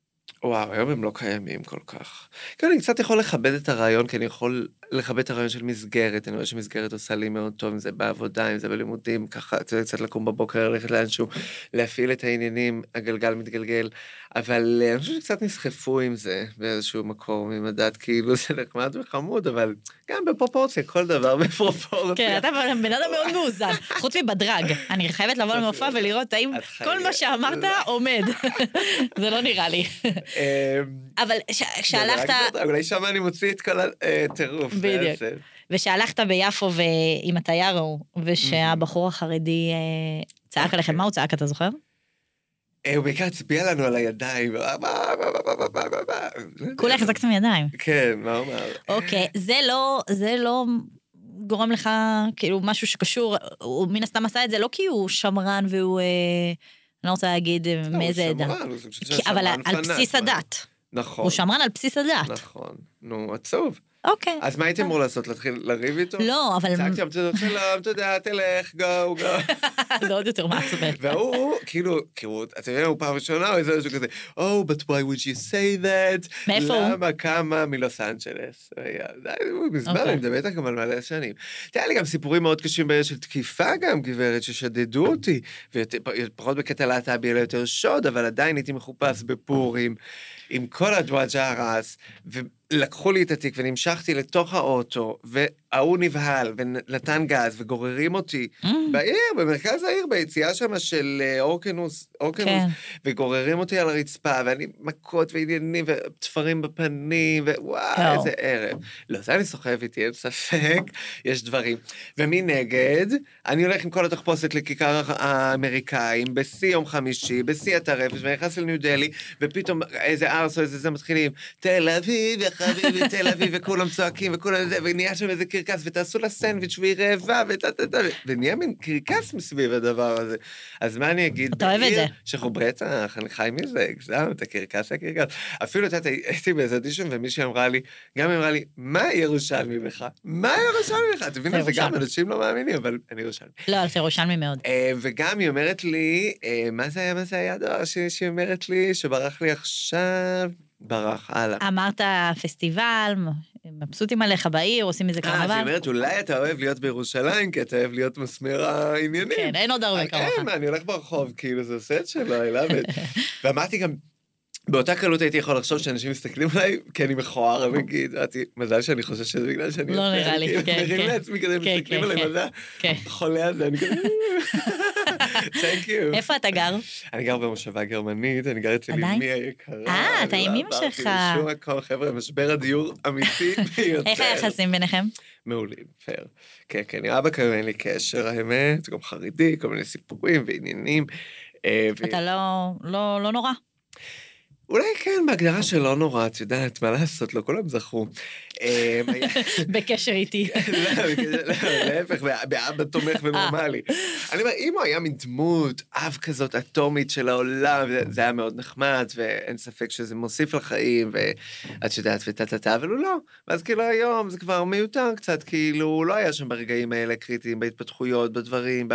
וואו, היום הם לא קיימים כל כך. כן, אני קצת יכול לכבד את הרעיון, כי אני יכול לכבד את הרעיון של מסגרת. אני רואה שמסגרת עושה לי מאוד טוב, אם זה בעבודה, אם זה בלימודים, ככה, אתה יודע, קצת לקום בבוקר, ללכת לאנשהו, להפעיל את העניינים, הגלגל מתגלגל. אבל אה, אני חושב שקצת נסחפו עם זה באיזשהו מקום, עם הדת, כאילו זה נחמד וחמוד, אבל גם בפרופורציה, כל דבר בפרופורציה.
כן, אתה בן אדם מאוד מאוזן, חוץ מבדרג. אני חייבת לבוא למופע ולראות האם כל מה. שאמרת עומד. זה לא נראה לי.
אמ,
אבל כשהלכת,
אולי שם אני מוציא את כל הטירוף.
בדיוק.
בעצם.
ושהלכת ביפו ועם התייר ההוא, ושהבחור החרדי אה, צעק עליכם, מה הוא צעק, אתה זוכר?
אה, הוא בעיקר הצביע לנו על הידיים.
כולה החזקתם ידיים.
כן, מה הוא אמר?
אוקיי, זה לא, זה לא גורם לך, כאילו, משהו שקשור, הוא מן הסתם עשה את זה לא כי הוא שמרן והוא, אה, אני לא רוצה להגיד אה, מאיזה עדה.
לא, הוא שמרן, הוא של
כי- אבל
שמרן
על
פנאט,
בסיס? הדת.
נכון.
הוא שמרן על בסיס הדת.
נכון, נו, עצוב.
אוקיי.
אז מה הייתי אמור לעשות? להתחיל לריב איתו?
לא, אבל...
צעקתי לו, שלום, אתה יודע, תלך, גו, גו.
זה עוד יותר מעצבן.
והוא, כאילו, כאילו, אתה יודע, הוא פעם ראשונה, הוא איזה משהו כזה, Oh, but why would you say that?
מאיפה הוא?
למה, כמה, מלוס אנג'לס. מזמן. אני מדבר איתך גם על מלא שנים. היה לי גם סיפורים מאוד קשים בעיר של תקיפה גם, גברת, ששדדו אותי. ופחות בקטע להט"בי, אלא יותר שוד, אבל עדיין הייתי מחופש בפורים, עם כל הדואג'ה הרס, ולקחו לי את התיק ונמשכתי לתוך האוטו, וההוא נבהל, ונתן גז, וגוררים אותי
Mm,
בעיר, במרכז העיר, ביציאה שם של אה, אורקנוס, אורקנוס,
כן.
וגוררים אותי על הרצפה, ואני מכות ועניינים, ותפרים בפנים, ווואי,
יואו.
איזה ערב. לא, זה אני סוחב איתי, אין ספק, יש דברים. ומנגד, אני הולך עם כל התחפושת לכיכר האמריקאים, בשיא יום חמישי, בשיא הטרפת, ואני נכנס לניו דלי, ופתאום איזה ארס או איזה זה מתחילים, תל אביב, יא חביבי, תל אביב, וכולם צועקים, וכולם זה, ונהיה שם איזה קרקס, ותעשו לה סנדוויץ' והיא רעבה, טה, ונהיה מין קרקס מסביב הדבר הזה. אז מה אני אגיד?
אתה אוהב את זה.
שאנחנו בטח, אני חי מזה, הגזמת, הקרקס הקרקס. אפילו, את יודעת, הייתי באיזה אודישן, ומישהי אמרה לי, גם אמרה לי, מה ירושלמי בך? מה ירושלמי בך? את מבינה, זה גם. אנשים לא מאמינים, אבל אני ירושלמי.
לא, אתה ירושלמי מאוד.
אה, וגם היא אומרת לי, אה, מה זה היה, מה זה היה הדבר שהיא אומרת לי, שברח לי עכשיו? ברח, הלאה.
אמרת פסטיבל, מבסוטים עליך בעיר, עושים מזה
אה, אז היא
קרנבל.
אומרת, אולי אתה אוהב להיות בירושלים, כי אתה אוהב להיות מסמר העניינים.
כן, אין עוד הרבה
אה,
כמוך.
אין, מה, אני הולך ברחוב, כאילו, זה עושה את שלו, I love it. ואמרתי גם, באותה קלות הייתי יכול לחשוב שאנשים מסתכלים עליי, כי אני מכוער, אמרתי, מזל שאני חושב שזה בגלל שאני...
לא
יפה",
נראה לי,
כאילו,
כן,
מרים
כן.
לעצמי כזה,
כן,
מסתכלים
כן,
עליי,
כן.
מה זה
כן.
החולה הזה, אני כזה... Thank you.
איפה אתה גר?
אני גר במושבה גרמנית, אני גר אצל? אמי היקרה.
אה,
אני
אתה
לא עברתי
שלך.
לשום מקום, חבר'ה, משבר הדיור אמיתי ביותר.
איך היחסים ביניכם?
מעולים, פייר. כן, כן, אבא כיום אין לי קשר, האמת, גם חרדי, כל מיני סיפורים ועניינים. אה,
אתה לא, לא, לא נורא.
אולי כן, בהגדרה של לא נורא, את יודעת, מה לעשות, לא כולם זכרו. אה, היה-
בקשר איתי.
לא, לא, להפך, באבא תומך ונורמלי. אני אומר, אם הוא היה מין דמות, אב כזאת אטומית של העולם, זה- היה מאוד נחמד, ואין ספק שזה מוסיף לחיים, ואת יודעת, וטה-טה-טה, אבל הוא לא. ואז כאילו היום זה כבר מיותר קצת, כאילו, הוא לא היה שם ברגעים האלה קריטיים, בהתפתחויות, בדברים.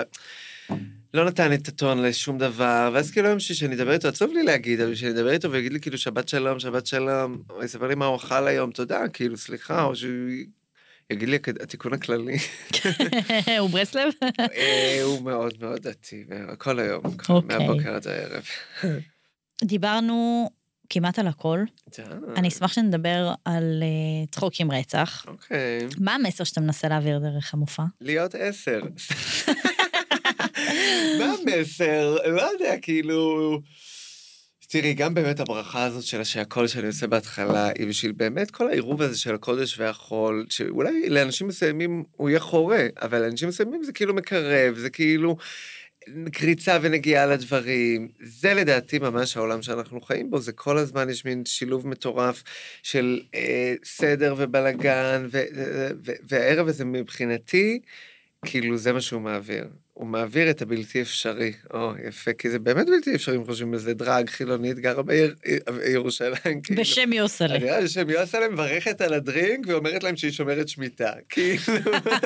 לא נתן את הטון לשום דבר, ואז כאילו היום שאני אדבר איתו, עצוב לי להגיד, אבל שאני אדבר איתו ויגיד לי כאילו שבת שלום, שבת שלום, או יספר לי מה הוא אכל היום, תודה, כאילו, סליחה, או שהוא יגיד לי התיקון הכללי.
הוא ברסלב?
אה, הוא מאוד מאוד דתי, כל היום,
אוקיי.
מהבוקר עד הערב.
דיברנו כמעט על הכל. אני אשמח שנדבר על אה, צחוק עם רצח.
אוקיי,
מה המסר שאתה מנסה להעביר דרך המופע?
להיות עשר. מה המסר? לא יודע, כאילו... תראי, גם באמת הברכה הזאת של שהכל שאני עושה בהתחלה, היא בשביל באמת כל העירוב הזה של הקודש והחול, שאולי לאנשים מסוימים הוא יהיה חורה, אבל לאנשים מסוימים זה כאילו מקרב, זה כאילו קריצה ונגיעה לדברים. זה לדעתי ממש העולם שאנחנו חיים בו, זה כל הזמן יש מין שילוב מטורף של אה, סדר ובלגן, ו- ו- ו- והערב הזה מבחינתי, כאילו זה מה שהוא מעביר. הוא מעביר את הבלתי אפשרי. או, יפה, כי זה באמת בלתי אפשרי, אם חושבים על זה, דרג, חילונית, גרה בעיר ירושלים. כאילו.
בשם יוסלה.
אני רואה שם יוסלם מברכת על הדרינק ואומרת להם שהיא שומרת שמיטה. כאילו,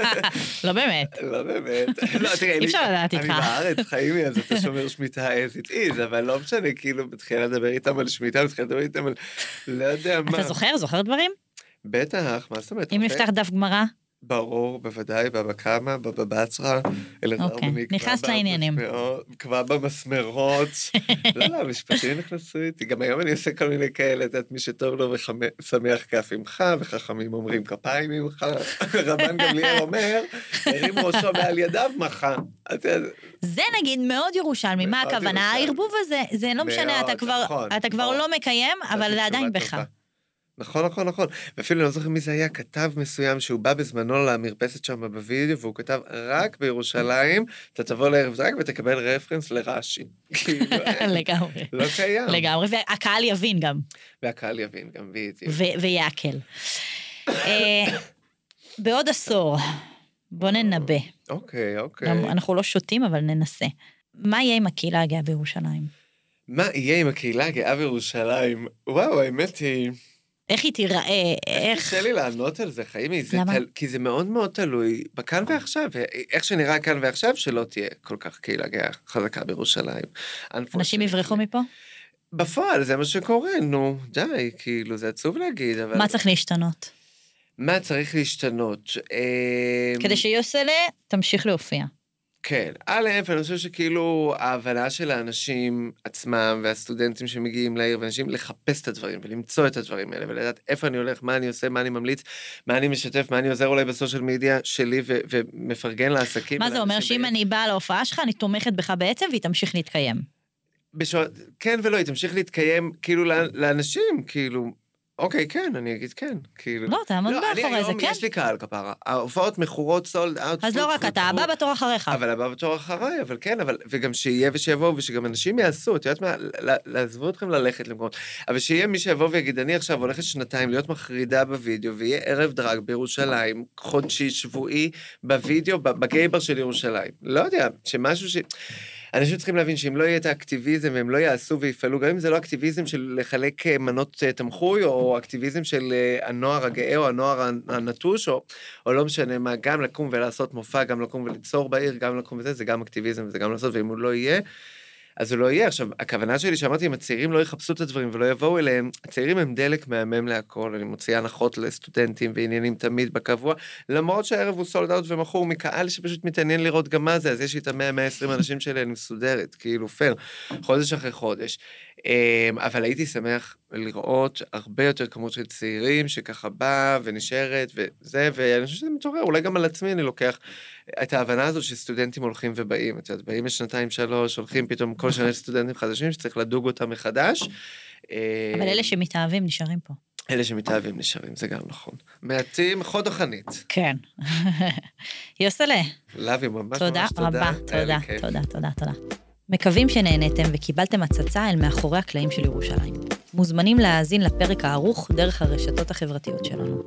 לא באמת.
לא באמת. לא, תראה,
אי אפשר לדעת איתך.
אני בארץ, חיימי, אז אתה שומר שמיטה as it is, אבל לא משנה, כאילו, מתחילה לדבר איתם על שמיטה, מתחילה לדבר איתם על... לא יודע מה.
אתה זוכר? זוכר דברים?
בטח, מה זאת אומרת?
אם
אוקיי.
נפתח דף גמרא?
ברור, בוודאי, בבא קמא, בבא בצרא, אלעזר
אוקיי,
בני
נכנס לעניינים.
קבע במסמרות. לא, לא, המשפטים נכנסו איתי. גם היום אני עושה כל מיני כאלה, את יודעת, מי שטוב לו ושמח כף עמך, וחכמים אומרים כפיים עמך. רבן גמליאל אומר, הרים ראשו מעל ידיו מחה.
זה נגיד מאוד ירושלמי, מה הכוונה? הערבוב הזה, זה לא משנה, אתה כבר,
נכון,
כבר
נכון.
לא מקיים, אבל זה עדיין בך.
נכון, נכון, נכון. ואפילו אני לא זוכר מי זה היה, כתב מסוים שהוא בא בזמנו למרפסת שם בווידאו, והוא כתב רק בירושלים, אתה תבוא לערב דרג ותקבל רפרנס לרש"י. כאילו, אין,
לגמרי.
לא קיים.
לגמרי, והקהל יבין גם,
והקהל יבין גם בדיוק.
ו- ויעכל. אה, בעוד עשור, בוא ננבא.
אוקיי, אוקיי.
אנחנו לא שותים, אבל ננסה. מה יהיה עם הקהילה הגאה בירושלים?
מה יהיה עם הקהילה הגאה בירושלים? וואו, האמת היא...
איך היא תיראה, איך...
קשה לי לענות על זה, חיימי, זה
למה?
תל... כי זה מאוד מאוד תלוי בכאן ועכשיו. איך שנראה כאן ועכשיו, שלא תהיה כל כך קהילה גאה חזקה בירושלים.
אנשים יברחו מפה?
בפועל זה מה שקורה, נו, די, כאילו, זה עצוב להגיד, אבל...
מה צריך להשתנות?
מה צריך להשתנות? אמ,
כדי שיוסלה תמשיך להופיע.
כן. א', אני חושב שכאילו ההבנה של האנשים עצמם והסטודנטים שמגיעים לעיר, ואנשים לחפש את הדברים ולמצוא את הדברים האלה, ולדעת איפה אני הולך, מה אני עושה, מה אני ממליץ, מה אני משתף, מה אני עוזר אולי בסושיאל מדיה שלי ו- ומפרגן לעסקים.
מה זה אומר? שאם. אני באה להופעה שלך, אני תומכת בך בעצם, והיא תמשיך להתקיים.
בשוע... כן ולא, היא תמשיך להתקיים כאילו לאנשים, כאילו, אוקיי, כן, אני אגיד כן, כאילו.
לא, תעמוד
לא,
מאחורי זה, כן.
יש לי קהל כפרה. ההופעות מכורות סולד אאוט.
אז לא רק אתה, הבא בתור אחריך.
אבל הבא בתור אחריי, אבל כן, אבל, וגם שיהיה ושיבואו, ושגם אנשים יעשו, את יודעת מה, לעזבו אתכם ללכת למקומות, אבל שיהיה מי שיבוא ויגיד, אני עכשיו הולכת שנתיים להיות מחרידה בווידאו, ויהיה ערב דרג בירושלים, חודשי, שבועי, בווידאו, בגייבר של ירושלים. לא יודע, שמשהו ש... אנשים צריכים להבין שאם לא יהיה את האקטיביזם והם לא יעשו ויפעלו, גם אם זה לא אקטיביזם של לחלק אה, מנות אה, תמחוי, או אקטיביזם של אה, הנוער הגאה או הנוער הנטוש, או, או לא משנה מה, גם לקום ולעשות מופע, גם לקום וליצור בעיר, גם לקום וזה, זה גם אקטיביזם וזה גם לעשות, ואם הוא לא יהיה, אז הוא לא יהיה. עכשיו, הכוונה שלי שאמרתי, אם הצעירים לא יחפשו את הדברים ולא יבואו אליהם, הצעירים הם דלק מהמם להכל, אני מוציאה הנחות לסטודנטים ועניינים תמיד בקבוע, למרות שהערב הוא סולד אאוט ומכור מקהל שפשוט מתעניין לראות גם מה זה, אז יש לי את ה-100-120 אנשים שלי, אני מסודרת, כאילו פייר, חודש אחרי חודש. אמ, אבל הייתי שמח לראות הרבה יותר כמות של צעירים שככה באה ונשארת וזה, ואני חושב שזה מתעורר, אולי גם על עצמי אני לוקח את ההבנה הזאת שסטודנטים הולכים ובאים, את יודעת, באים לשנתיים שלוש, הולכים פתאום כל שנה סטודנטים חדשים שצריך לדוג אותם מחדש.
אבל אלה שמתאהבים נשארים פה.
אלה שמתאהבים נשארים, זה גם נכון. מעטים חוד החנית.
כן. יוסלה,
לאבי, ממש
תודה
ממש תודה.
רבה,
היה לי
תודה. תודה, תודה, תודה. מקווים שנהניתם וקיבלתם הצצה אל מאחורי הקלעים של ירושלים. מוזמנים להאזין לפרק הערוך דרך הרשתות החברתיות שלנו.